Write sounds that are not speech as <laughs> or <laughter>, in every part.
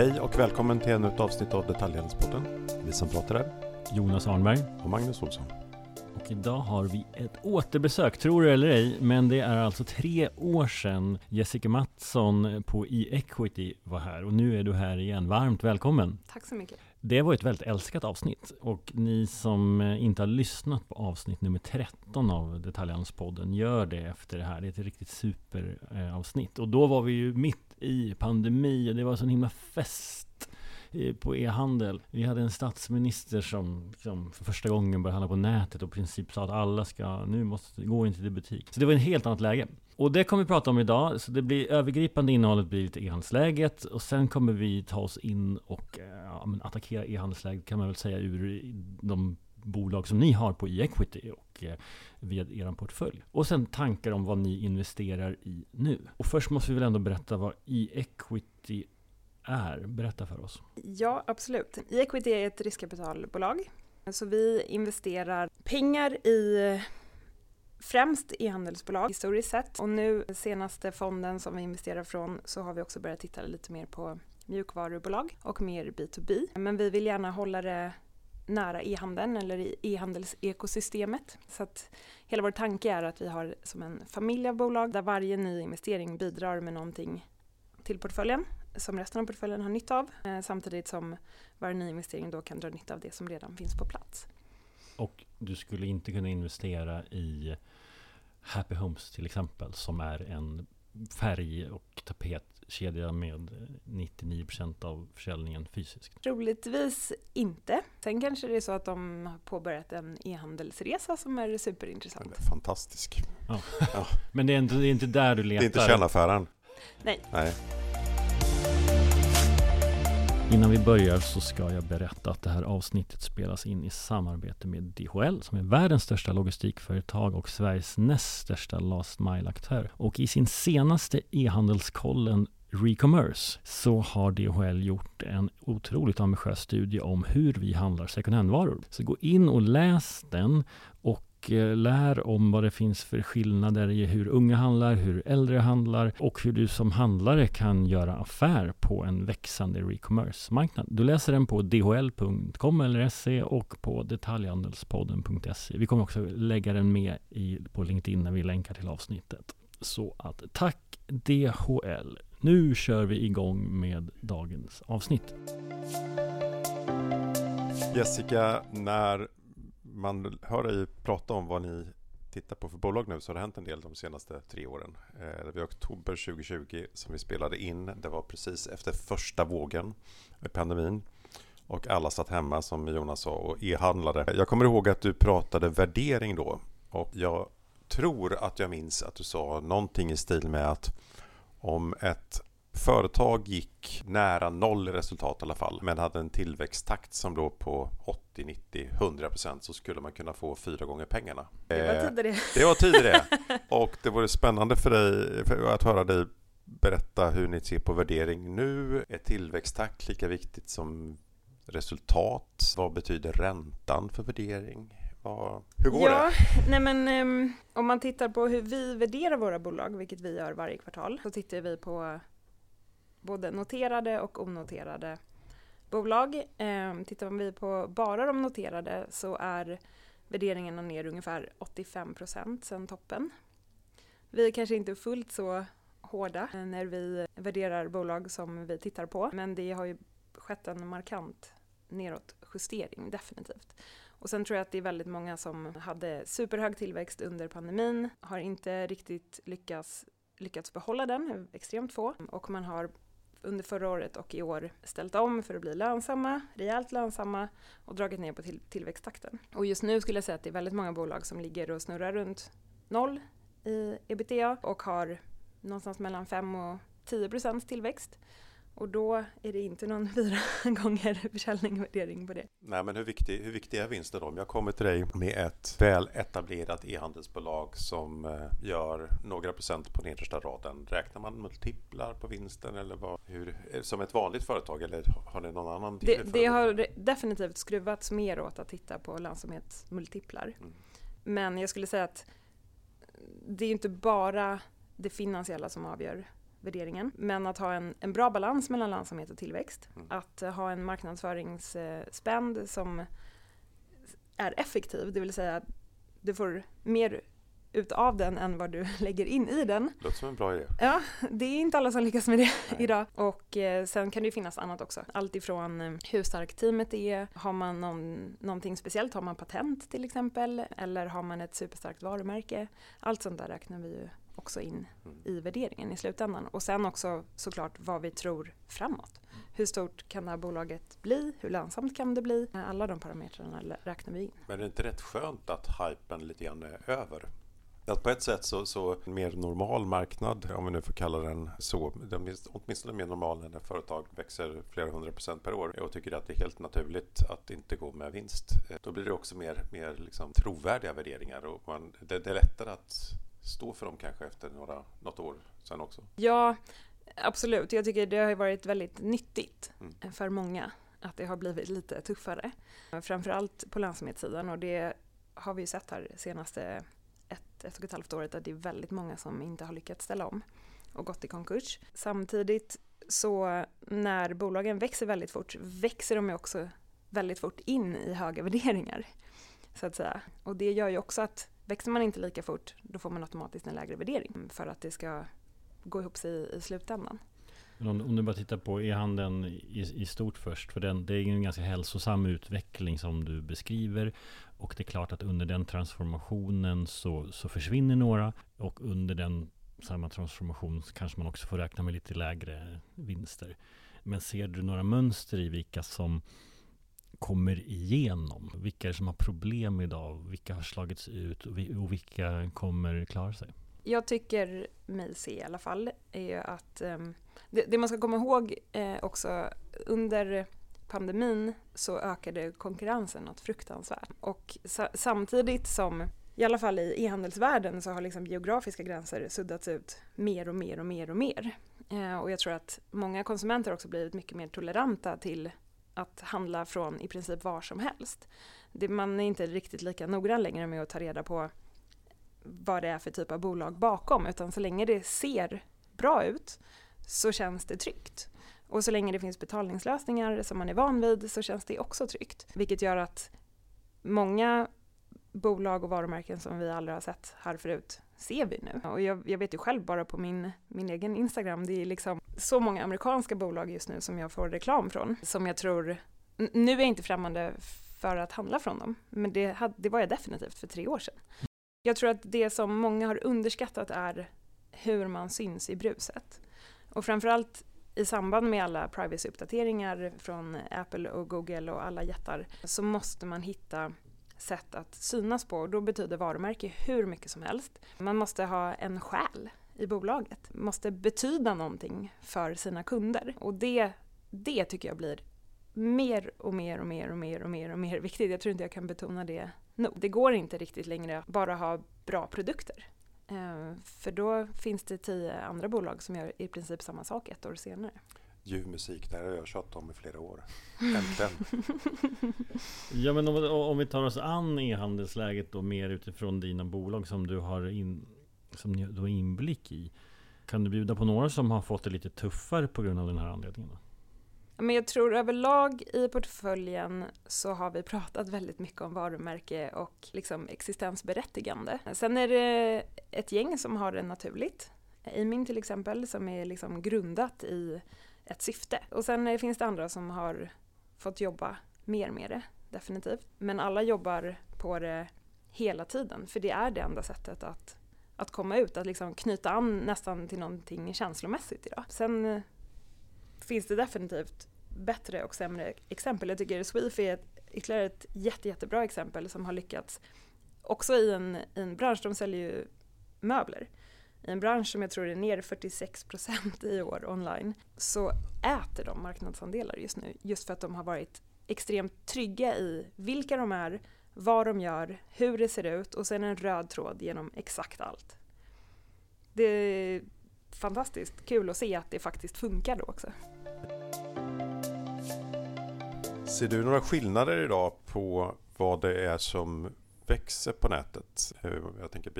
Hej och välkommen till ännu ett avsnitt av Detaljhandelspodden. Vi som pratar är Jonas Arnberg. och Magnus Olsson. Och idag har vi ett återbesök, tror det eller ej, men det är alltså tre år sedan Jessica Mattsson på e-equity var här och nu är du här igen. Varmt välkommen! Tack så mycket. Det var ett väldigt älskat avsnitt och ni som eh, inte har lyssnat på avsnitt nummer 13 av Detaljhandelspodden gör det efter det här. Det är ett riktigt superavsnitt eh, och då var vi ju mitt i pandemi och det var så en himla fest eh, på e-handel. Vi hade en statsminister som, som för första gången började handla på nätet och i princip sa att alla ska, nu måste, gå inte till butik. Så det var ett helt annat läge. Och det kommer vi prata om idag, så det blir övergripande innehållet blir lite e-handelsläget och sen kommer vi ta oss in och eh, ja, men attackera e-handelsläget kan man väl säga ur de bolag som ni har på e-equity och eh, via er portfölj. Och sen tankar om vad ni investerar i nu. Och först måste vi väl ändå berätta vad e-equity är. Berätta för oss. Ja, absolut. E-equity är ett riskkapitalbolag. Så vi investerar pengar i främst e-handelsbolag historiskt sett. Och nu senaste fonden som vi investerar från så har vi också börjat titta lite mer på mjukvarubolag och mer B2B. Men vi vill gärna hålla det nära e-handeln eller i e-handelsekosystemet. Så att hela vår tanke är att vi har som en familj av bolag där varje ny investering bidrar med någonting till portföljen som resten av portföljen har nytta av eh, samtidigt som varje ny investering då kan dra nytta av det som redan finns på plats. Och du skulle inte kunna investera i Happy Homes till exempel som är en färg och tapetkedja med 99% av försäljningen fysiskt. Troligtvis inte. Sen kanske det är så att de har påbörjat en e-handelsresa som är superintressant. Den är fantastisk. Men det är inte, det är inte där du Det letar? är inte kärnaffären. Nej. Nej. Innan vi börjar så ska jag berätta att det här avsnittet spelas in i samarbete med DHL som är världens största logistikföretag och Sveriges näst största last mile-aktör. Och i sin senaste e-handelskollen Recommerce så har DHL gjort en otroligt ambitiös studie om hur vi handlar second hand-varor. Så gå in och läs den och och eh, lär om vad det finns för skillnader i hur unga handlar, hur äldre handlar och hur du som handlare kan göra affär på en växande recommerce-marknad. Du läser den på dhl.com eller se och på detaljhandelspodden.se. Vi kommer också lägga den med i, på LinkedIn när vi länkar till avsnittet. Så att tack DHL. Nu kör vi igång med dagens avsnitt. Jessica, när man hör dig prata om vad ni tittar på för bolag nu så har det hänt en del de senaste tre åren. Eh, det var oktober 2020 som vi spelade in. Det var precis efter första vågen med pandemin. Och alla satt hemma som Jonas sa och e-handlade. Jag kommer ihåg att du pratade värdering då. Och jag tror att jag minns att du sa någonting i stil med att om ett företag gick nära noll i resultat i alla fall men hade en tillväxttakt som låg på 80, 90, 100 procent så skulle man kunna få fyra gånger pengarna. Det var Eh, tidigare. det var tidigare. <laughs> Och det vore spännande för dig för att höra dig berätta hur ni ser på värdering nu. Är tillväxttakt lika viktigt som resultat? Vad betyder räntan för värdering? Vad, hur går ja, det? Nej men, ehm, om man tittar på hur vi värderar våra bolag, vilket vi gör varje kvartal, så tittar vi på både noterade och onoterade bolag. Eh, tittar vi på bara de noterade så är värderingarna ner ungefär 85 procent sedan toppen. Vi är kanske inte fullt så hårda när vi värderar bolag som vi tittar på, men det har ju skett en markant nedåtjustering definitivt. Och sen tror jag att det är väldigt många som hade superhög tillväxt under pandemin, har inte riktigt lyckats, lyckats behålla den, extremt få. Och man har under förra året och i år ställt om för att bli lönsamma, rejält lönsamma och dragit ner på till, tillväxttakten. Och just nu skulle jag säga att det är väldigt många bolag som ligger och snurrar runt noll i ebitda och har någonstans mellan 5 och 10 procents tillväxt. Och då är det inte någon <laughs> fyra gånger försäljning och värdering på det. Nej, men hur viktig, hur viktig är vinsten då? Om jag kommer till dig med ett väl etablerat e-handelsbolag som eh, gör några procent på nedersta raden. Räknar man multiplar på vinsten eller vad, hur, eh, som ett vanligt företag eller har ni någon annan? Det, för- det har definitivt skruvats mer åt att titta på lönsamhetsmultiplar. Mm. Men jag skulle säga att det är inte bara det finansiella som avgör värderingen. Men att ha en, en bra balans mellan lönsamhet och tillväxt. Mm. Att uh, ha en marknadsföringsspänd som är effektiv, det vill säga att du får mer utav den än vad du <laughs> lägger in i den. Låter som en bra idé. Ja, det är inte alla som lyckas med det Nej. <laughs> idag. Och eh, sen kan det ju finnas annat också. Allt ifrån eh, hur starkt teamet är, har man någon, någonting speciellt, har man patent till exempel, eller har man ett superstarkt varumärke. Allt sånt där räknar vi ju också in Mm. i värderingen i slutändan. Och sen också såklart vad vi tror framåt. Hur stort kan det här bolaget bli? Hur lönsamt kan det bli? Alla de parametrarna räknar vi in. Men är det inte rätt skönt att hypen lite grann är över? Att på ett sätt så, så en mer normal marknad, om vi nu får kalla den så, den är åtminstone mer normal när företag växer flera hundra procent per år och tycker att det är helt naturligt att inte gå med vinst. Då blir det också mer, mer liksom trovärdiga värderingar och man, det, det är lättare att stå för dem kanske efter några, något år sen också. Ja, absolut. Jag tycker det har varit väldigt nyttigt Mm. för många att det har blivit lite tuffare. Framförallt på lönsamhetssidan och det har vi ju sett här senaste ett, ett och ett halvt året att det är väldigt många som inte har lyckats ställa om och gått i konkurs. Samtidigt så när bolagen växer väldigt fort växer de ju också väldigt fort in i höga värderingar. Så att säga. Och det gör ju också att växer man inte lika fort då får man automatiskt en lägre värdering för att det ska gå ihop sig i, i slutändan. Men om, om du bara tittar på e-handeln i, i stort först. För den, det är ju en ganska hälsosam utveckling som du beskriver. Och det är klart att under den transformationen så, så försvinner några. Och under den samma transformation så kanske man också får räkna med lite lägre vinster. Men ser du några mönster i vilka som kommer igenom? Vilka är det som har problem idag? Vilka har slagits ut och, vilka kommer klara sig? Jag tycker mig se i alla fall är ju att ehm, det, det man ska komma ihåg eh, också under pandemin så ökade konkurrensen något fruktansvärt. Och samtidigt som, i alla fall i e-handelsvärlden, så har liksom geografiska gränser suddats ut mer och mer och mer och mer. Eh, och jag tror att många konsumenter också blivit mycket mer toleranta till att handla från i princip var som helst. Det, man är inte riktigt lika noggrann längre med att ta reda på vad det är för typ av bolag bakom, utan så länge det ser bra ut så känns det tryggt. Och så länge det finns betalningslösningar som man är van vid så känns det också tryggt. Vilket gör att många bolag och varumärken som vi aldrig har sett här förut ser vi nu. Och jag, jag vet ju själv bara på min, min egen Instagram, det är liksom så många amerikanska bolag just nu som jag får reklam från, som jag tror, nu är jag inte främmande för att handla från dem, men det, hade, det var jag definitivt för tre år sedan. Jag tror att det som många har underskattat är hur man syns i bruset. Och framförallt i samband med alla privacy-uppdateringar från Apple och Google och alla jättar så måste man hitta sätt att synas på. Och då betyder varumärke hur mycket som helst. Man måste ha en själ i bolaget. Måste betyda någonting för sina kunder. Och det, det tycker jag blir mer och mer och mer och mer och mer och mer viktigt. Jag tror inte jag kan betona det nog. Det går inte riktigt längre att bara ha bra produkter. Eh, för då finns det tio andra bolag som gör i princip samma sak ett år senare. Ljuv musik, det här har jag tjatat om i flera år. Äntligen. <laughs> Ja men om, om vi tar oss an e-handelsläget då mer utifrån dina bolag som du har in, som ni- du har inblick i. Kan du bjuda på några som har fått det lite tuffare på grund av den här anledningen? Då? Men jag tror överlag i portföljen så har vi pratat väldigt mycket om varumärke och liksom existensberättigande. Sen är det ett gäng som har det naturligt. Amin till exempel som är liksom grundat i ett syfte. Och sen eh, finns det andra som har fått jobba mer med det, definitivt. Men alla jobbar på det hela tiden för det är det enda sättet att, att komma ut, att liksom knyta an nästan till någonting känslomässigt idag. Sen eh, finns det definitivt bättre och sämre exempel. Jag tycker Sweef är ett, ytterligare ett jätte, jättebra exempel som har lyckats också i en, i en bransch, de säljer ju möbler, i en bransch som jag tror är ner 46 procent i år online, så äter de marknadsandelar just nu, just för att de har varit extremt trygga i vilka de är, vad de gör, hur det ser ut och sen en röd tråd genom exakt allt. Det är fantastiskt kul att se att det faktiskt funkar då också. Ser du några skillnader idag på vad det är som växer på nätet. Eh, jag tänker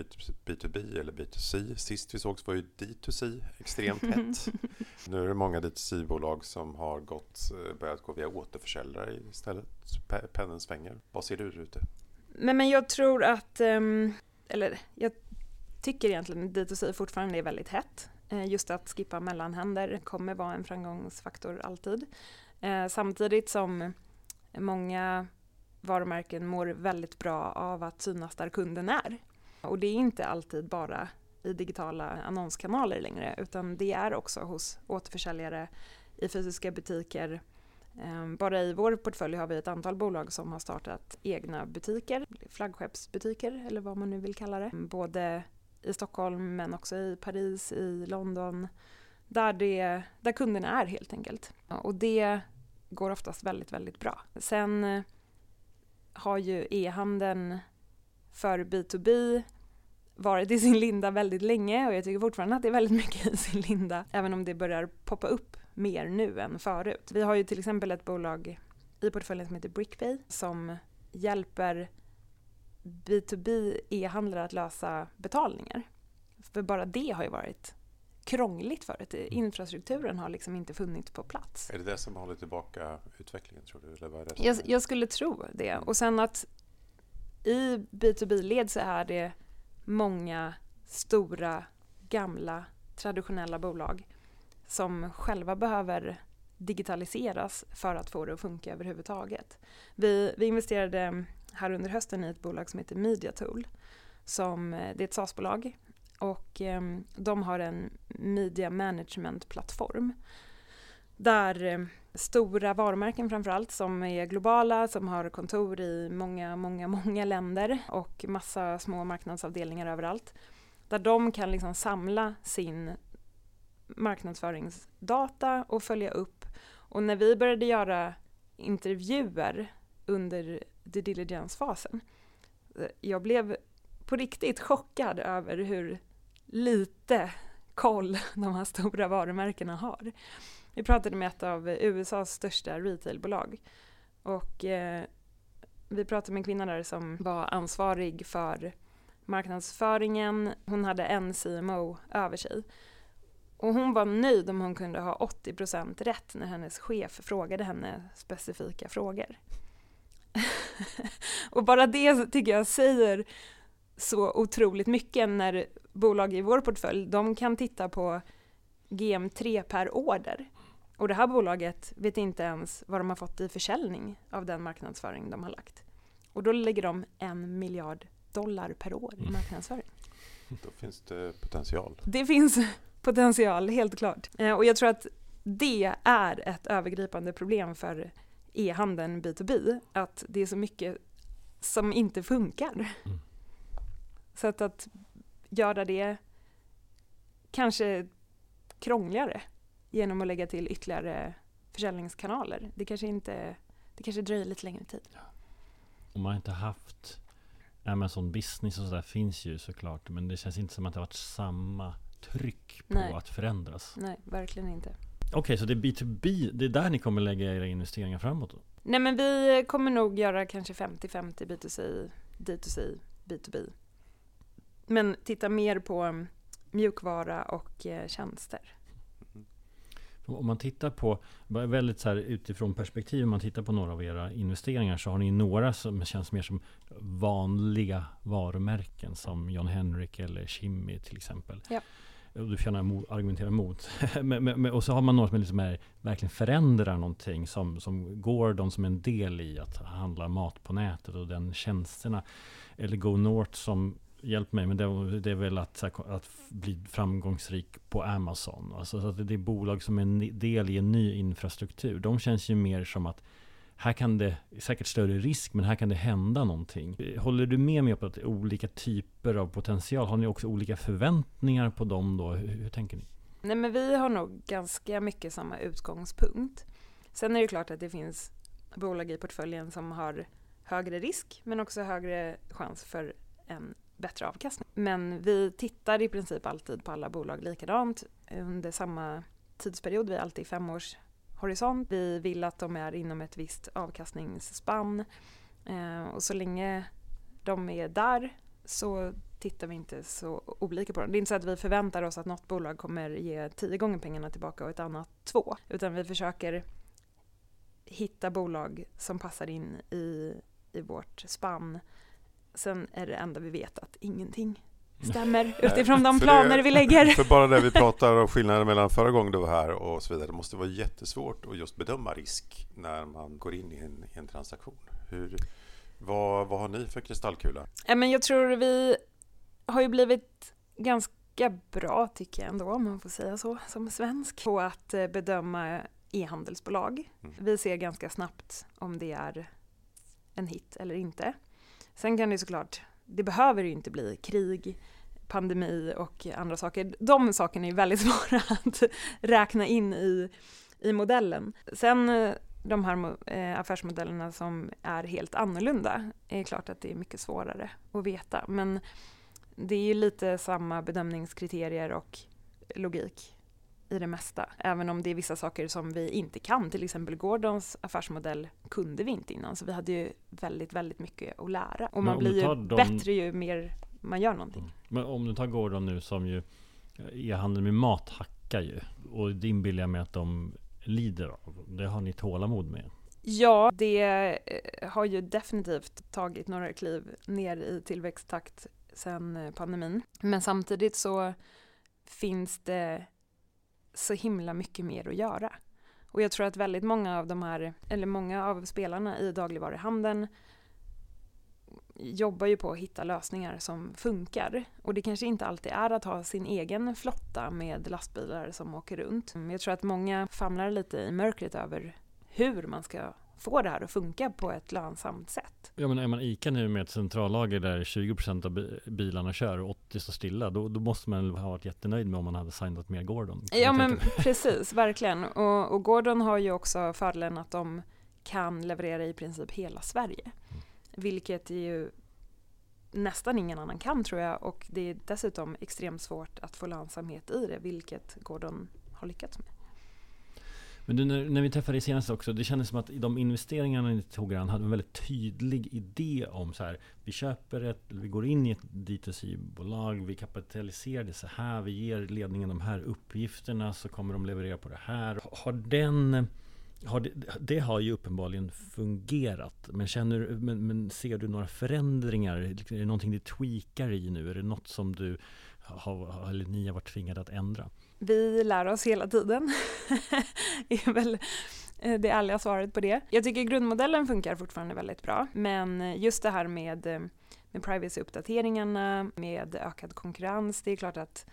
B2B eller B2C. Sist vi sågs var ju D2C extremt hett. <laughs> nu är det många D2C-bolag som har gått, eh, börjat gå via återförsäljare istället. Pendeln svänger. Vad ser du ute? Nej, men jag tror att, ehm, eller jag tycker egentligen att D2C fortfarande är väldigt hett. Eh, just att skippa mellanhänder kommer vara en framgångsfaktor alltid. Samtidigt som många varumärken mår väldigt bra av att synas där kunden är. Och det är inte alltid bara i digitala annonskanaler längre utan det är också hos återförsäljare i fysiska butiker. Ehm, bara i vår portfölj har vi ett antal bolag som har startat egna butiker, flaggskeppsbutiker eller vad man nu vill kalla det. Både i Stockholm men också i Paris, i London, där, det, där kunderna är helt enkelt. Och det går oftast väldigt, väldigt bra. Sen har ju e-handeln för B2B varit i sin linda väldigt länge och jag tycker fortfarande att det är väldigt mycket i sin linda, även om det börjar poppa upp mer nu än förut. Vi har ju till exempel ett bolag i portföljen som heter Brickpay som hjälper B2B e-handlare att lösa betalningar. För bara det har ju varit krångligt förut. Infrastrukturen har liksom inte funnits på plats. Är det det som håller tillbaka utvecklingen tror du? Eller vad är det jag, jag skulle tro det. Mm. Och sen att i B2B-led så är det många stora, gamla, traditionella bolag som själva behöver digitaliseras för att få det att funka överhuvudtaget. Vi, vi investerade här under hösten i ett bolag som heter Mediatool. Som, det är ett SaaS-bolag och eh, de har en media management-plattform där eh, stora varumärken framförallt som är globala, som har kontor i många, många, <laughs> många länder och massa små marknadsavdelningar överallt. Där de kan liksom samla sin marknadsföringsdata och följa upp. Och när vi började göra intervjuer under due diligence-fasen, eh, jag blev på riktigt chockad över hur lite koll <laughs> de här stora varumärkena har. Vi pratade med ett av USAs största retailbolag och eh, vi pratade med en kvinna där som var ansvarig för marknadsföringen. Hon hade en CMO över sig. Och hon var nöjd om hon kunde ha 80% rätt när hennes chef frågade henne specifika frågor. <laughs> och bara det tycker jag säger så otroligt mycket när bolag i vår portfölj, de kan titta på GM3 per order. Och det här bolaget vet inte ens vad de har fått i försäljning av den marknadsföring de har lagt. Och då lägger de en miljard dollar per år i mm. marknadsföring. Då finns det potential. Det finns potential, helt klart. Eh, och jag tror att det är ett övergripande problem för e-handeln B2B, att det är så mycket som inte funkar. Mm. Så att, att göra det kanske krångligare genom att lägga till ytterligare försäljningskanaler. Det kanske inte det kanske dröjer lite längre tid. Ja. Om man inte haft Amazon Business och sådär finns ju såklart men det känns inte som att det har varit samma tryck på Nej. att förändras. Nej, verkligen inte. Okej, okay, så det är B2B, det är där ni kommer lägga era investeringar framåt? Då? Nej, men vi kommer nog göra kanske 50-50 B2C, D2C, B2B men titta mer på mm, mjukvara och eh, tjänster. Om man tittar på, väldigt så här utifrån perspektiv, om man tittar på några av era investeringar så har ni några som känns mer som vanliga varumärken som John Henrik eller Kimmy till exempel. Ja. du får gärna argumentera emot. <laughs> men, men, och så har man några som liksom är, verkligen förändrar någonting som, som Gordon som en del i att handla mat på nätet och den tjänsterna. Eller Go North som hjälp mig, men det, det är väl att, att bli framgångsrik på Amazon. Alltså att det är bolag som är en del i en ny infrastruktur. De känns ju mer som att här kan det, säkert större risk, men här kan det hända någonting. Håller du med mig på att det är olika typer av potential? Har ni också olika förväntningar på dem då? Hur, hur tänker ni? Nej men vi har nog ganska mycket samma utgångspunkt. Sen är det klart att det finns bolag i portföljen som har högre risk men också högre chans för en bättre avkastning. Men vi tittar i princip alltid på alla bolag likadant under samma tidsperiod. Vi är alltid fem års horisont. Vi vill att de är inom ett visst avkastningsspann. Eh, och så länge de är där så tittar vi inte så olika på dem. Det är inte så att vi förväntar oss att något bolag kommer ge tio gånger pengarna tillbaka och ett annat två. Utan vi försöker hitta bolag som passar in i, i vårt spann. Sen är det enda vi vet att ingenting stämmer utifrån de planer vi lägger. <laughs> För bara när vi pratar om skillnaden mellan förra gången du var här och så vidare, det måste vara jättesvårt att just bedöma risk när man går in i en, i en transaktion. Hur, vad, vad har ni för kristallkula? men jag tror vi har ju blivit ganska bra, tycker jag ändå, om man får säga så, som svensk, på att eh, bedöma e-handelsbolag. Mm. Vi ser ganska snabbt om det är en hit eller inte. Sen kan det såklart, det behöver ju inte bli krig, pandemi och andra saker. De sakerna är väldigt <laughs> svåra att räkna in i, i modellen. Sen eh, de här eh, affärsmodellerna som är helt annorlunda är klart att det är mycket svårare att veta. Men det är ju lite samma bedömningskriterier och logik i det mesta. Även om det är vissa saker som vi inte kan. Till exempel Gordons affärsmodell kunde vi inte innan. Så vi hade ju väldigt, väldigt mycket att lära. Och man blir ju de... bättre ju mer man gör någonting. Mm. Men om du tar Gordon nu som ju e-handel med mat hackar ju. Och det inbillar jag mig att de lider av. Det har ni tålamod med. Ja, det eh, har ju definitivt tagit några kliv ner i tillväxttakt sedan eh, pandemin. Men samtidigt så finns det så himla mycket mer att göra. Och jag tror att väldigt många av de här, eller många av spelarna i dagligvaruhandeln jobbar ju på att hitta lösningar som funkar. Och det kanske inte alltid är att ha sin egen flotta med lastbilar som åker runt. Jag tror att många famlar lite i mörkret över hur man ska få det här att funka på ett lönsamt sätt. Ja men är man ICA nu med ett centrallager där 20% av bilarna kör och 80 står stilla, då, då måste man ha varit jättenöjd med om man hade signat med Gordon. Ja men <laughs> precis, verkligen. Och, och, Gordon har ju också fördelen att de kan leverera i princip hela Sverige. Mm. Vilket ju nästan ingen annan kan tror jag och det är dessutom extremt svårt att få lönsamhet i det, vilket Gordon har lyckats med. Men du, när, när vi träffade dig senast också, det kändes som att de investeringarna ni tog an hade en väldigt tydlig idé om så här. Vi köper ett, vi går in i ett D2C-bolag, vi kapitaliserar det så här, vi ger ledningen de här uppgifterna så kommer de leverera på det här. Har den har det, det, har ju uppenbarligen fungerat. Men, känner, men, men ser du några förändringar? Är det någonting du tweakar i nu? Är det något som du har, eller ni har varit tvingade att ändra? Vi lär oss hela tiden, <laughs> är väl eh, det ärliga svaret på det. Jag tycker grundmodellen funkar fortfarande väldigt bra, men just det här med, eh, med privacy-uppdateringarna, med ökad konkurrens, det är klart att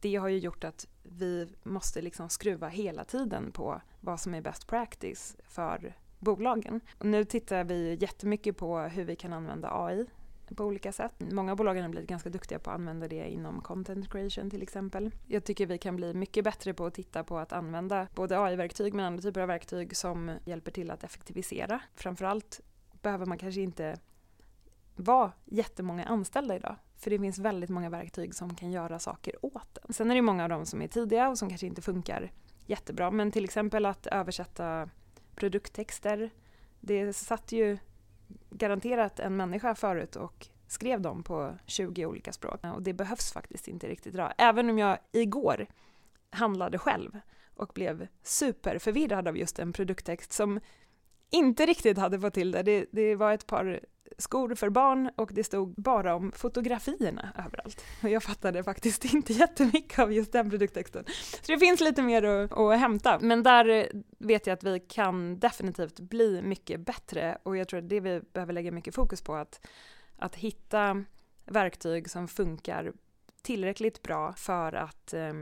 det har ju gjort att vi måste liksom skruva hela tiden på vad som är best practice för bolagen. Och nu tittar vi jättemycket på hur vi kan använda AI på olika sätt. Många av bolagen har blivit ganska duktiga på att använda det inom content creation till exempel. Jag tycker vi kan bli mycket bättre på att titta på att använda både AI-verktyg men andra typer av verktyg som hjälper till att effektivisera. Framförallt behöver man kanske inte vara jättemånga anställda idag. För det finns väldigt många verktyg som kan göra saker åt en. Sen är det många av dem som är tidiga och som kanske inte funkar jättebra. Men till exempel att översätta produkttexter. Det satt ju garanterat en människa förut och skrev dem på 20 olika språk. Och det behövs faktiskt inte riktigt idag. Även om jag igår handlade själv och blev superförvirrad av just en produkttext som inte riktigt hade fått till det. Det, det var ett par skor för barn och det stod bara om fotografierna överallt. Och jag fattade faktiskt <laughs> inte jättemycket av just den produkttexten. Så det finns lite mer att, att hämta. Men där eh, vet jag att vi kan definitivt bli mycket bättre och jag tror att det vi behöver lägga mycket fokus på att, att hitta verktyg som funkar tillräckligt bra för att eh,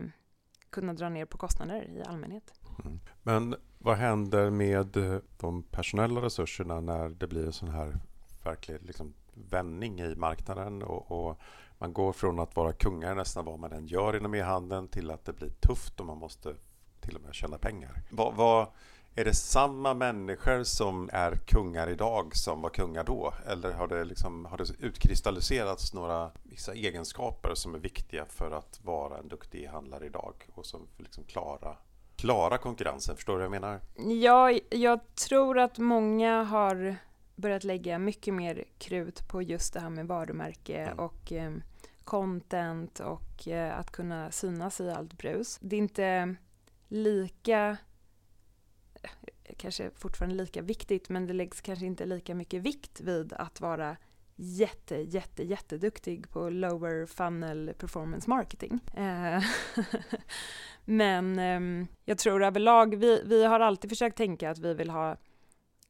kunna dra ner på kostnader i allmänhet. Mm. Men vad händer med eh, de personella resurserna när det blir en sån här verklig liksom, vändning i marknaden och, och, man går från att vara kungar nästan vad man än gör inom e-handeln till att det blir tufft och man måste till och med tjäna pengar. Vad, vad, är det samma människor som är kungar idag som var kungar då? Eller har det, liksom, har det utkristalliserats några vissa egenskaper som är viktiga för att vara en duktig e-handlare idag och som liksom klara, klara konkurrensen? Förstår du vad jag menar? Ja, jag tror att många har börjat lägga mycket mer krut på just det här med varumärke Mm. och eh, content och eh, att kunna synas i allt brus. Det är inte lika, eh, kanske fortfarande lika viktigt, men det läggs kanske inte lika mycket vikt vid att vara jätte, jätte, jätteduktig på lower funnel performance marketing. Eh, <laughs> men ehm, jag tror överlag, vi, vi har alltid försökt tänka att vi vill ha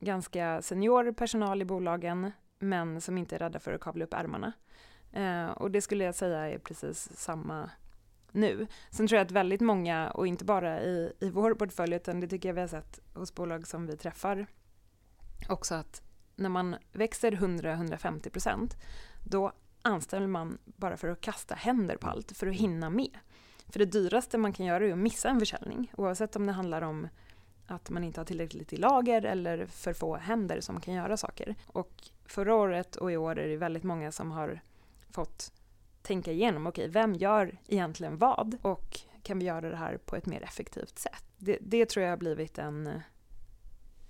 ganska senior personal i bolagen, men som inte är rädda för att kavla upp ärmarna. Eh, och det skulle jag säga är precis samma nu. Sen tror jag att väldigt många, och inte bara i, i vår portfölj, utan det tycker jag vi har sett hos bolag som vi träffar, också att när man växer 100-150 procent, då anställer man bara för att kasta händer på allt, för att hinna med. För det dyraste man kan göra är att missa en försäljning, oavsett om det handlar om att man inte har tillräckligt i lager eller för få händer som kan göra saker. Och förra året och i år är det väldigt många som har fått tänka igenom, okej, okay, vem gör egentligen vad och kan vi göra det här på ett mer effektivt sätt? Det, det tror jag har blivit en,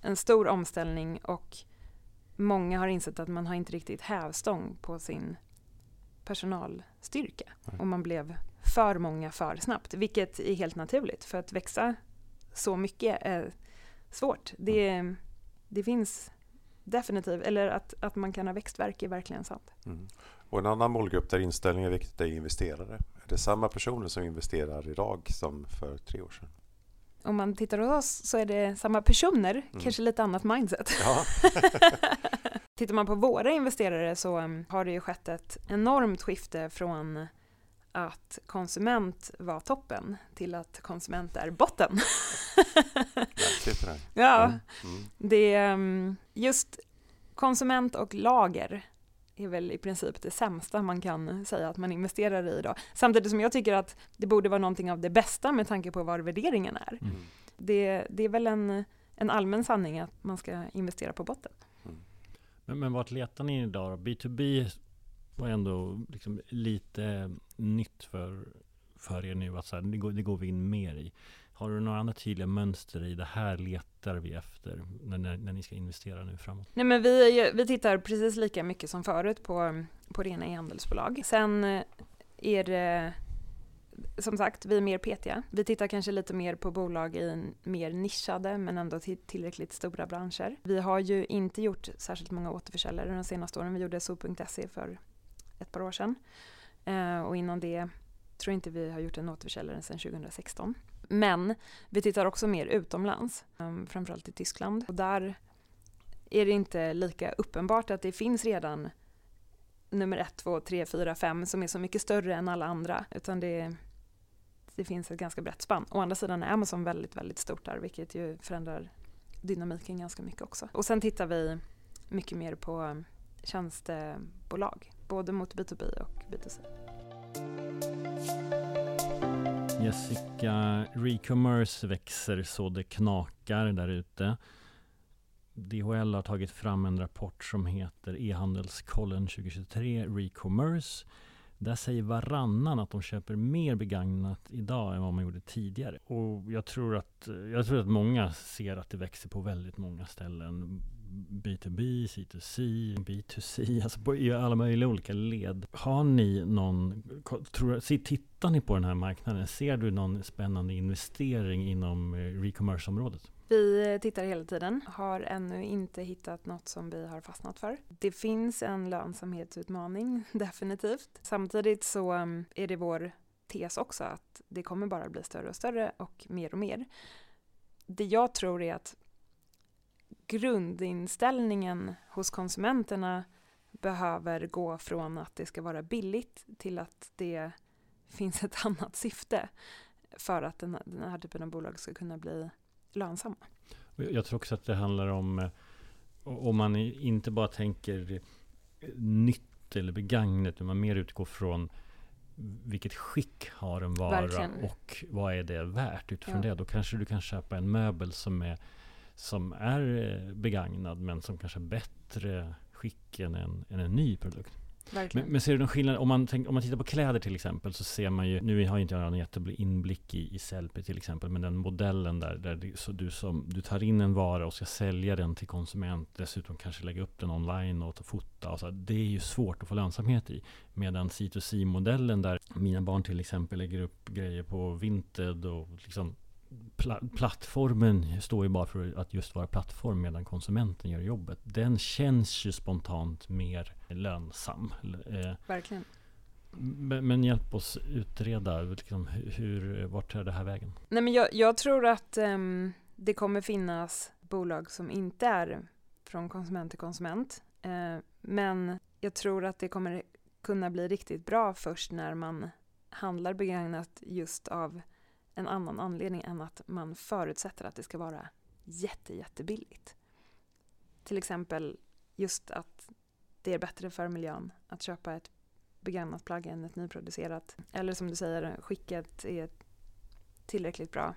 en stor omställning och många har insett att man har inte riktigt hävstång på sin personalstyrka och man blev för många för snabbt, vilket är helt naturligt för att växa så mycket är svårt. Det, det finns definitivt, eller att, att man kan ha växtverk är verkligen sant. Mm. Och en annan målgrupp där inställningen är viktigt är investerare. Är det samma personer som investerar idag som för tre år sedan? Om man tittar hos oss så är det samma personer, Mm. kanske lite annat mindset. Ja. <laughs> Tittar man på våra investerare så um, har det ju skett ett enormt skifte från att konsument var toppen till att konsument är botten. <laughs> Ja, Mm. Mm. det är um, just konsument och lager är väl i princip det sämsta man kan säga att man investerar i idag. Samtidigt som jag tycker att det borde vara någonting av det bästa med tanke på var värderingen är. Mm. Mm. Det, det är väl en, en allmän sanning att man ska investera på botten. Men, men vart letar ni idag då? B2B var ändå liksom lite nytt för, för er nu. Att så här, det, går, det går vi in mer i. Har du några andra tydliga mönster i det här letar vi efter när, när, när ni ska investera nu framåt? Nej men vi, vi tittar precis lika mycket som förut på, på rena e-handelsbolag. Sen eh, är det som sagt, vi är mer petiga. Vi tittar kanske lite mer på bolag i mer nischade men ändå till, tillräckligt stora branscher. Vi har ju inte gjort särskilt många återförsäljare de senaste åren. Vi gjorde so.se för ett par år sedan. Eh, och innan det tror jag inte vi har gjort en återförsäljare sedan 2016. Men vi tittar också mer utomlands, eh, framförallt i Tyskland. Och där är det inte lika uppenbart att det finns redan nummer ett, två, tre, fyra, fem som är så mycket större än alla andra. Utan det, det finns ett ganska brett spann. Å andra sidan är Amazon väldigt, väldigt stort där vilket ju förändrar dynamiken ganska mycket också. Och sen tittar vi mycket mer på tjänstebolag, både mot B2B och B2C. Jessica, Recommerce växer så det knakar där ute. DHL har tagit fram en rapport som heter E-handelskollen 2023 Recommerce. Där säger varannan att de köper mer begagnat idag än vad man gjorde tidigare. Och jag tror att, jag tror att många ser att det växer på väldigt många ställen. B2B, C2C, B2C, alltså på, i alla möjliga olika led. Har ni någon, tror, tittar ni på den här marknaden? Ser du någon spännande investering inom eh, re-commerce-området? Vi eh, tittar hela tiden, har ännu inte hittat något som vi har fastnat för. Det finns en lönsamhetsutmaning, <laughs> definitivt. Samtidigt så mm, är det vår tes också att det kommer bara bli större och större och mer och mer. Det jag tror är att grundinställningen hos konsumenterna behöver gå från att det ska vara billigt till att det finns ett <laughs> annat syfte för att den, den här typen av bolag ska kunna bli lönsamma. Jag tror också att det handlar om eh, om man inte bara tänker nytt eller begagnat, utan man mer utgår från vilket skick har en vara Verkligen. och vad är det värt utifrån Ja. det. Då kanske du kan köpa en möbel som är, som är eh, begagnad men som kanske är bättre skick än en, än en ny produkt. Men, men ser du någon skillnad? Om man, tänk, om man tittar på kläder till exempel så ser man ju, nu har inte jag någon jättebra inblick i, i Sellpy till exempel, men den modellen där, där det, så du, som, du tar in en vara och ska sälja den till konsument, dessutom kanske lägga upp den online och ta fota. Och så, det är ju svårt att få lönsamhet i. Medan C2C-modellen där mina barn till exempel lägger upp grejer på Vinted och liksom pla plattformen står ju bara för att just vara plattform medan konsumenten gör jobbet. Den känns ju spontant mer lönsam. Eh, Verkligen. Men, men hjälp oss utreda, liksom, hur, vart är det här vägen? Nej, men jag, jag tror att um, det kommer finnas bolag som inte är från konsument till konsument. Uh, men jag tror att det kommer kunna bli riktigt bra först när man handlar begagnat just av en annan anledning än att man förutsätter att det ska vara jätte, jättebilligt. Till exempel just att det är bättre för miljön att köpa ett begagnat plagg än ett nyproducerat. Eller som du säger, skicket är tillräckligt bra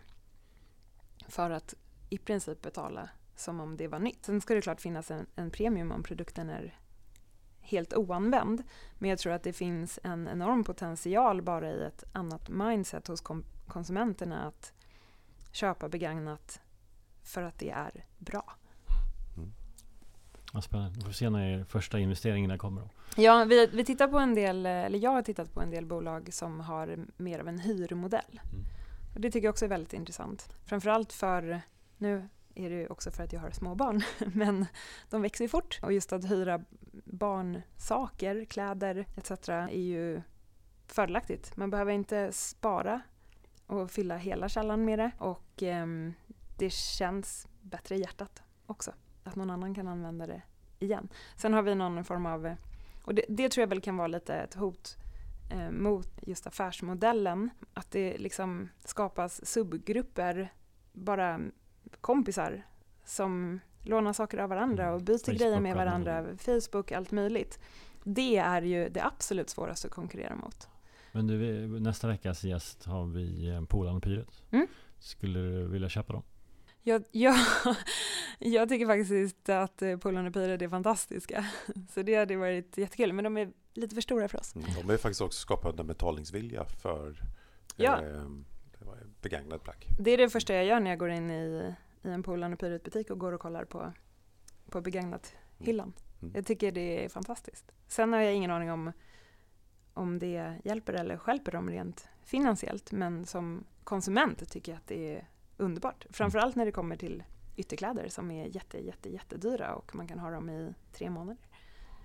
för att i princip betala som om det var nytt. Sen ska det klart finnas en, en premium om produkten är helt oanvänd. Men jag tror att det finns en enorm potential bara i ett annat mindset hos konsumenterna att köpa begagnat för att det är bra. Mm. Ja, spännande. Vi får se när första investeringarna kommer. Då. Ja, vi, vi tittar på en del, eller jag har tittat på en del bolag som har mer av en hyrmodell. Mm. Och det tycker jag också är väldigt intressant. Framförallt för, nu är det ju också för att jag har små barn, <laughs> men de växer ju fort. Och just att hyra barnsaker, kläder etc. är ju fördelaktigt. Man behöver inte spara och fylla hela källan med det. Och eh, det känns bättre i hjärtat också. Att någon annan kan använda det igen. Sen har vi någon form av, och det, det tror jag väl kan vara lite ett hot eh, mot just affärsmodellen. Att det liksom skapas subgrupper, bara kompisar som lånar saker av varandra och byter Facebook grejer med varandra. Facebook, allt möjligt. Det är ju det absolut svåraste att konkurrera mot. Men du, nästa veckas gäst har vi eh, Polan och Pyret. Mm. Skulle du vilja köpa dem? Jag, jag, <laughs> jag tycker faktiskt att eh, Polan och Pyret är fantastiska. <laughs> Så det hade varit jättekul. Men de är lite för stora för oss. Mm, de är faktiskt också skapade en betalningsvilja för ja. eh, begagnat plagg. Det är det första jag gör när jag går in i, i en Polan och Pyret butik och går och kollar på, på begagnat hyllan. Mm. Mm. Jag tycker det är fantastiskt. Sen har jag ingen aning om om det hjälper eller skälper dem rent finansiellt. Men som konsument tycker jag att det är underbart. Framförallt när det kommer till ytterkläder som är jätte, jätte, jättedyra och man kan ha dem i tre månader.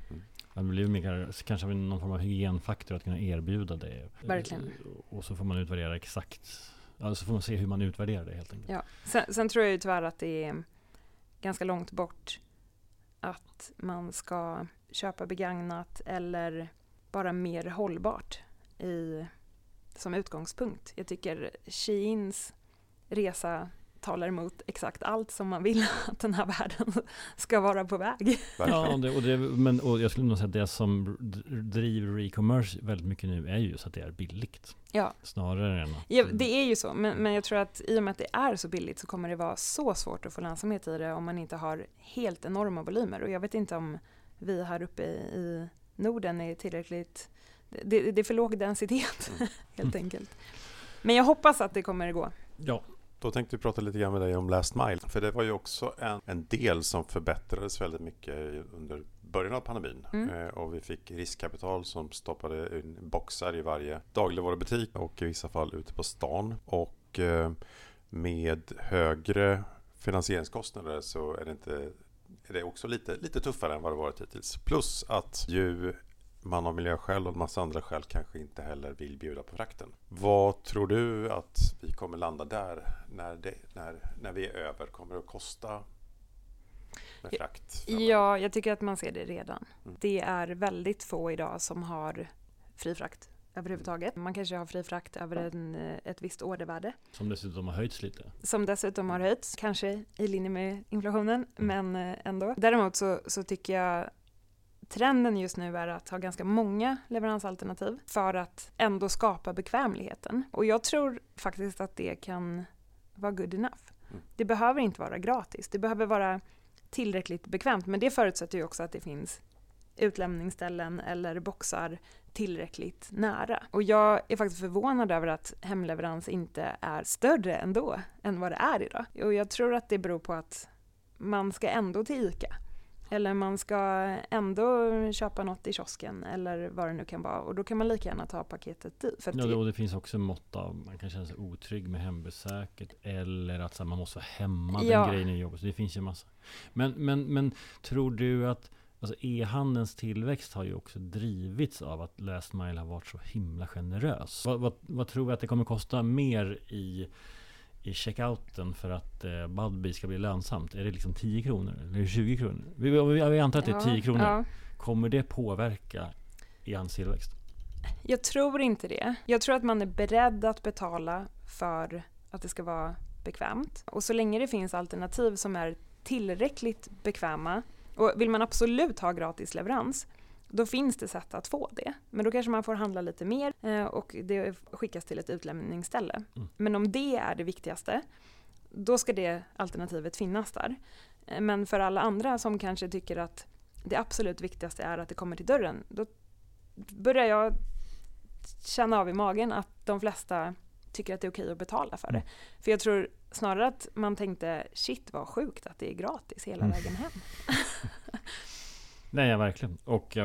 Mm. Det blir mycket, kanske någon form av hygienfaktor att kunna erbjuda det. Verkligen. Och så får man utvärdera exakt, alltså får man se hur man utvärderar det helt enkelt. Ja. Sen, sen tror jag ju tyvärr att det är ganska långt bort att man ska köpa begagnat eller bara mer hållbart i, som utgångspunkt. Jag tycker Sheins resa talar emot exakt allt som man vill <laughs> att den här världen <laughs> ska vara på väg. Ja, och det, och det, men och jag skulle nog säga att det som driver re-commerce väldigt mycket nu är ju just att det är billigt. Ja. Snarare än att... Ja, det är ju så, men, men jag tror att i och med att det är så billigt så kommer det vara så svårt att få lönsamhet i det om man inte har helt enorma volymer. Och jag vet inte om vi här uppe i Norden är tillräckligt, det, det är för låg densitet mm. <laughs> helt enkelt. Men jag hoppas att det kommer att gå. Ja. Då tänkte vi prata lite grann med dig om Last Mile. För det var ju också en, en del som förbättrades väldigt mycket under början av pandemin. Mm. Eh, och vi fick riskkapital som stoppade in boxar i varje dagligvarubutik och i vissa fall ute på stan. Och eh, med högre finansieringskostnader så är det inte är det också lite, lite tuffare än vad det varit hittills. Plus att ju man av miljöskäl och en massa andra skäl kanske inte heller vill bjuda på frakten. Vad tror du att vi kommer landa där när, det, när, när vi är över? Kommer det att kosta med frakt? Ja, jag tycker att man ser det redan. Mm. Det är väldigt få idag som har fri frakt överhuvudtaget. Man kanske har fri frakt över en, eh, ett visst ordervärde. Som dessutom har höjts lite. Som dessutom har höjts, kanske i linje med inflationen, mm. men eh, ändå. Däremot så, så tycker jag trenden just nu är att ha ganska många leveransalternativ för att ändå skapa bekvämligheten. Och jag tror faktiskt att det kan vara good enough. Mm. Det behöver inte vara gratis, det behöver vara tillräckligt bekvämt, men det förutsätter ju också att det finns utlämningsställen eller boxar tillräckligt nära. Och jag är faktiskt förvånad över att hemleverans inte är större ändå än vad det är idag. Och jag tror att det beror på att man ska ändå till ICA. Eller man ska ändå köpa något i kiosken eller vad det nu kan vara. Och då kan man lika gärna ta paketet dit. För ja, och det finns också mått av man kan känna sig otrygg med hembesöket. Eller att här, man måste vara hemma, ja. den grejen i jobbet. Så det finns ju massa. Men, men, men tror du att Alltså e-handelns tillväxt har ju också drivits av att Last Mile har varit så himla generös. Vad, vad, vad tror vi att det kommer kosta mer i i checkouten för att eh, Budbee ska bli lönsamt? Är det liksom 10 kronor eller 20 kronor? Vi, vi, vi antar att det är 10 kronor. Ja. Kommer det påverka hans tillväxt? Jag tror inte det. Jag tror att man är beredd att betala för att det ska vara bekvämt. Och så länge det finns alternativ som är tillräckligt bekväma och vill man absolut ha gratis leverans då finns det sätt att få det. Men då kanske man får handla lite mer eh, och det skickas till ett utlämningsställe. Mm. Men om det är det viktigaste, då ska det alternativet finnas där. Eh, men för alla andra som kanske tycker att det absolut viktigaste är att det kommer till dörren, då börjar jag känna av i magen att de flesta tycker att det är okej att betala för det. Mm. För jag tror snarare att man tänkte shit vad sjukt att det är gratis hela mm. vägen hem. <laughs> Nej, ja, verkligen. Och,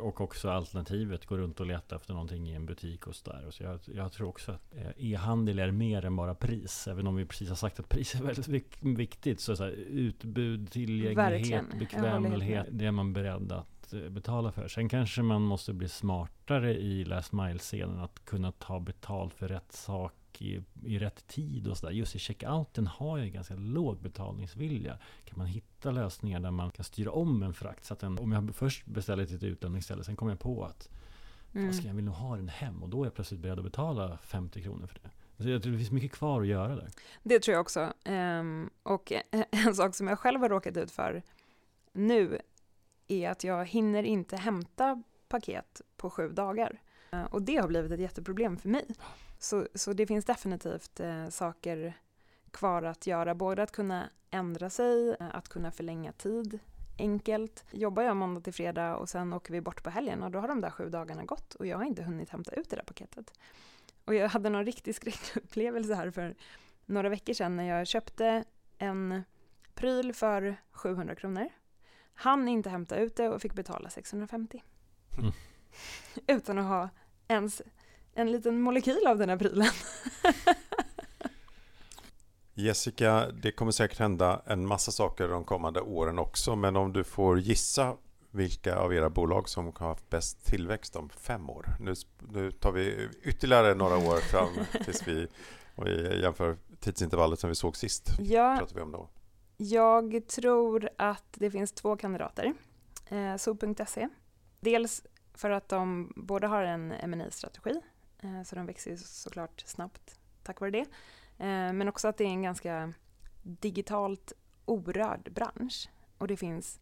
och också alternativet, gå runt och leta efter någonting i en butik och sådär. Så jag, jag tror också att eh, e-handel är mer än bara pris. Även om vi precis har sagt att pris är väldigt viktigt. Så, så här, utbud, tillgänglighet, verkligen. bekvämlighet. Det är man beredd att betala för. Sen kanske man måste bli smartare i last mile-scenen. Att kunna ta betalt för rätt sak i, i rätt tid och sådär. Just i checkouten har jag ganska låg betalningsvilja. Kan man hitta lösningar där man kan styra om en frakt så att den, om jag först beställer till ett utlämningsställe, sen kommer jag på att mm. jag vill nog ha den hem och då är jag plötsligt beredd att betala 50 kronor för det. Så jag tror det finns mycket kvar att göra där. Det tror jag också. Um, och en sak som jag själv har råkat ut för nu är att jag hinner inte hämta paket på sju dagar. Eh, och det har blivit ett jätteproblem för mig. Så, så det finns definitivt eh, saker kvar att göra, både att kunna ändra sig, eh, att kunna förlänga tid enkelt. Jobbar jag måndag till fredag och sen åker vi bort på helgen och då har de där sju dagarna gått och jag har inte hunnit hämta ut det där paketet. Och jag hade någon riktig skräckupplevelse här för några veckor sedan när jag köpte en pryl för 700 kronor. Han inte hämta ut det och fick betala 650. Mm. <laughs> Utan att ha ens en liten molekyl av den här prylen. <laughs> Jessica, det kommer säkert hända en massa saker de kommande åren också, men om du får gissa vilka av era bolag som har haft bäst tillväxt om fem år? Nu, nu tar vi ytterligare några år fram <laughs> tills vi, vi jämför tidsintervallet som vi såg sist. Ja, pratar vi om då. Jag tror att det finns två kandidater. Eh, So.se. Dels för att de både har en ma strategi Eh, så de växer ju såklart snabbt tack vare det. Eh, men också att det är en ganska digitalt orörd bransch. Och det finns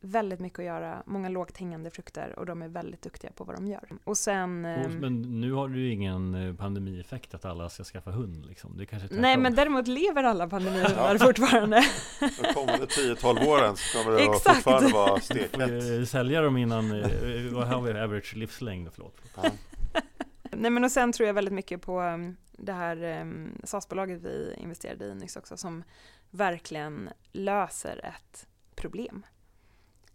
väldigt mycket att göra, många lågt hängande frukter och de är väldigt duktiga på vad de gör. Och sen... Ehm, men nu har du ju ingen eh, pandemieffekt att alla ska skaffa hund liksom. Det kanske Nej, men däremot lever alla pandemihundar fortfarande. De kommande 10-12 åren så kommer det Exakt. fortfarande vara steklätt. Sälja dem innan, vad har vi average livslängd? Förlåt. Ja. Nej men och sen tror jag väldigt mycket på um, det här um, SAS-bolaget vi investerade i nyss också som verkligen löser ett problem.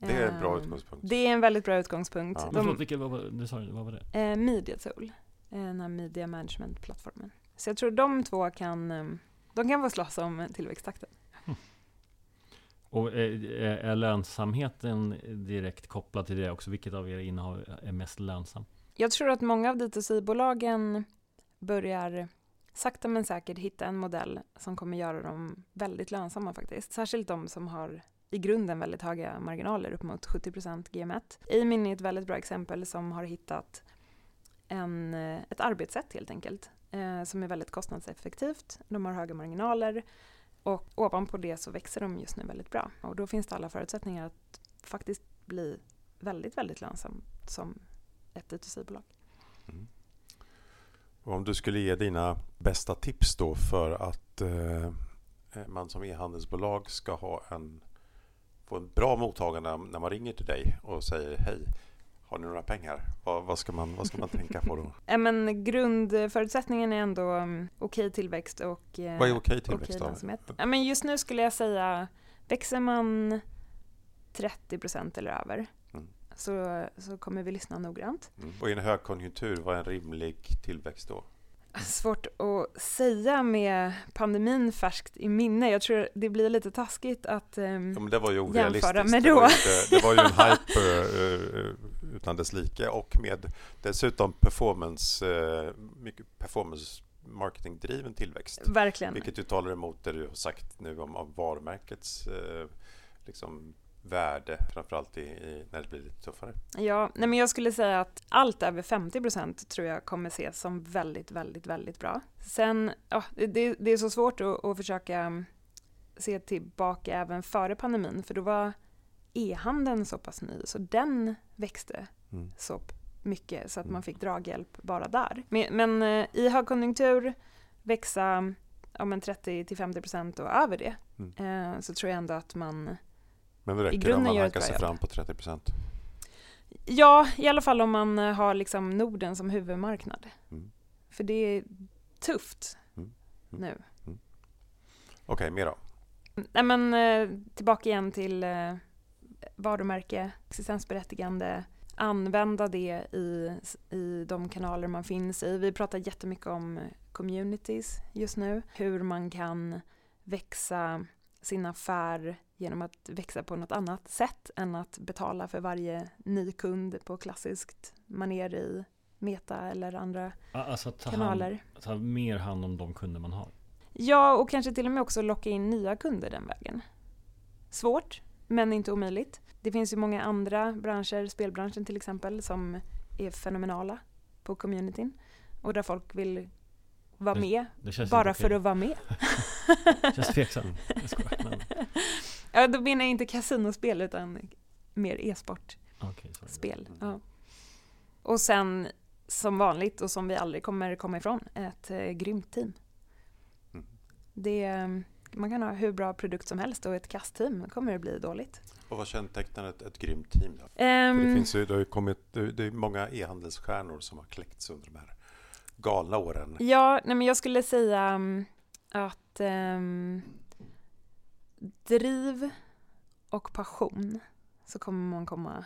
Det är en bra ehm, utgångspunkt. Det är en väldigt bra utgångspunkt. Ja. De, förlåt, vilka, vad, var, du sa, vad var det? Eh, Media Tool, den här media management-plattformen. Så jag tror de två kan, de kan få slåss om tillväxttakten. Mm. Och är, är lönsamheten direkt kopplad till det också? Vilket av era innehav är mest lönsamt? Jag tror att många av D2C-bolagen börjar sakta men säkert hitta en modell som kommer göra dem väldigt lönsamma faktiskt. Särskilt de som har i grunden väldigt höga marginaler, upp mot 70% GM1. Amin är ett väldigt bra exempel som har hittat en, eh, ett arbetssätt helt enkelt eh, som är väldigt kostnadseffektivt. De har höga marginaler och ovanpå det så växer de just nu väldigt bra. Och då finns det alla förutsättningar att faktiskt bli väldigt, väldigt lönsamt som ett D2C-bolag. Mm. Om du skulle ge dina bästa tips då för att eh, man som e-handelsbolag ska ha en få en bra mottagande när man ringer till dig och säger hej, har ni några pengar? Vad, vad, ska, man, vad ska man tänka på då? <laughs> Ja, men grundförutsättningen är ändå um, okej tillväxt och eh, Vad är okej tillväxt okej då? Ja, men just nu skulle jag säga, växer man 30 procent eller över Mm. så, så kommer vi lyssna noggrant. Mm. Och i en högkonjunktur, vad är en rimlig tillväxt då? Svårt att säga med pandemin färskt i minne. Jag tror det blir lite taskigt att ehm, Ja, men det var ju. Jämföra med det, var då. ju inte, det var ju en <laughs> hype eh, eh, utan dess like och med dessutom performance, eh, mycket performance marketing-driven tillväxt. verkligen. Vilket ju talar emot det du har sagt nu om, om varumärkets eh, liksom, värde, framförallt i, i, när det blir lite tuffare. Ja, nej men jag skulle säga att allt över 50 procent tror jag kommer ses som väldigt, väldigt, väldigt bra. Sen, ja, det, det är så svårt att, att försöka mm, se tillbaka även före pandemin, för då var e-handeln så pass ny, så den växte Mm. så mycket så att Mm. man fick draghjälp bara där. Men, men eh, i högkonjunktur växa ja, men 30 till 50 procent och över det, Mm. eh, så tror jag ändå att man Men det räcker om man hankar sig fram på 30 procent. Ja, i alla fall om man eh, har liksom Norden som huvudmarknad. Mm. För det är tufft Mm. Mm. nu. Okej, mer då? Nej men eh, tillbaka igen till eh, varumärke, existensberättigande, använda det i, i de kanaler man finns i. Vi pratar jättemycket om communities just nu, hur man kan växa sin affär genom att växa på något annat sätt än att betala för varje ny kund på klassiskt maner i Meta eller andra Alltså ta, hand, kanaler. ta mer hand om de kunder man har. Ja, och kanske till och med också locka in nya kunder den vägen. Svårt, men inte omöjligt. Det finns ju många andra branscher, spelbranschen till exempel, som är fenomenala på communityn och där folk vill vara med bara för att vara med. <laughs> Känns tveksamt. Jag skojar. Men, Ja, då menar jag inte kasinospel utan mer e-sportspel. okej, sorry. Ja. Och sen som vanligt och som vi aldrig kommer komma ifrån, ett eh, grymt team. Mm. Det, eh, man kan ha hur bra produkt som helst och ett kastteam kommer det bli dåligt. Och vad kännetecknar ett, ett grymt team då? Ehm, det, finns ju, det, har ju kommit, det, det är många e-handelsstjärnor som har kläckts under de här galna åren. Ja, nej men jag skulle säga mm, att ehm, driv och passion så kommer man komma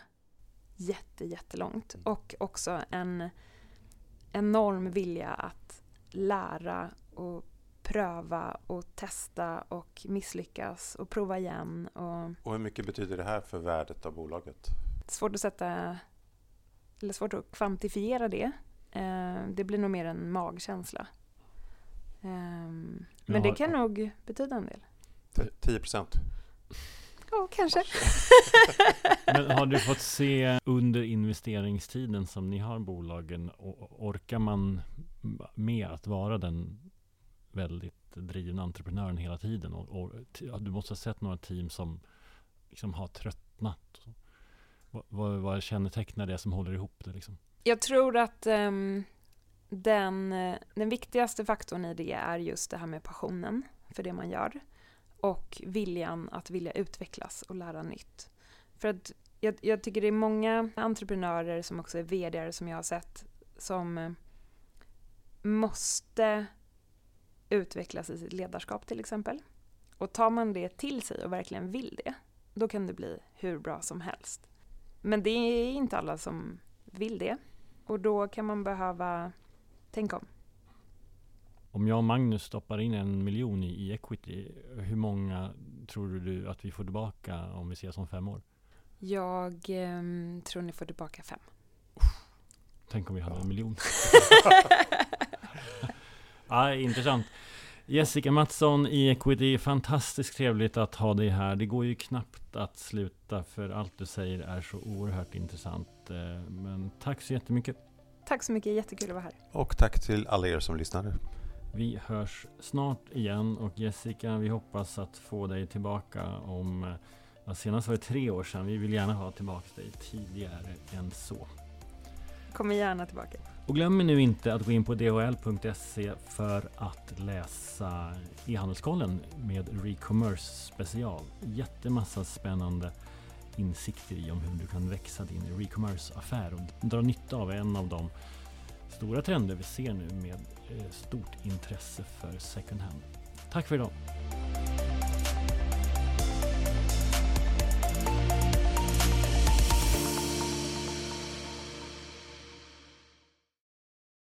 jätte, jättelångt. Mm. Och också en enorm vilja att lära och pröva och testa och misslyckas och prova igen. Och Och hur mycket betyder det här för värdet av bolaget? svårt att sätta, eller svårt att kvantifiera det. Eh, det blir nog mer en magkänsla. Ehm, men Ja, det kan ja. nog betyda en del. T- 10 procent? Ja, kanske. <laughs> Men har du fått se under investeringstiden som ni har bolagen, och orkar man med att vara den väldigt drivna entreprenören hela tiden? Och, och du måste ha sett några team som liksom har tröttnat. Vad, vad, vad kännetecknar det som håller ihop det? Liksom? Jag tror att um, den, eh, den viktigaste faktorn i det är just det här med passionen för det man gör och viljan att vilja utvecklas och lära nytt. För att jag, jag tycker det är många entreprenörer som också är vd som jag har sett som eh, måste utvecklas i sitt ledarskap till exempel. Och tar man det till sig och verkligen vill det, då kan det bli hur bra som helst. Men det är inte alla som vill det. Och då kan man behöva tänka om. Om jag och Magnus stoppar in en miljon i, equity, hur många tror du att vi får tillbaka om vi ses om fem år? Jag ehm, tror ni får tillbaka fem. Tänk om vi hade en miljon. <laughs> ja, intressant. Jessica Mattsson i Equity, fantastiskt trevligt att ha dig här. Det går ju knappt att sluta för allt du säger är så oerhört intressant. Eh, Men tack så jättemycket. Tack så mycket, jättekul att vara här. Och tack till alla er som lyssnade. Vi hörs snart igen och Jessica, vi hoppas att få dig tillbaka om, eh, ja, senast var det tre år sedan. Vi vill gärna ha tillbaka dig tidigare än så. Kommer gärna tillbaka. Och glöm nu inte att gå in på dhl.se för att läsa e-handelskollen med Recommerce special. Jättemassa spännande insikter i om hur du kan växa din Recommerce-affär och dra nytta av en av de stora trender vi ser nu med eh, stort intresse för second hand. Tack för idag!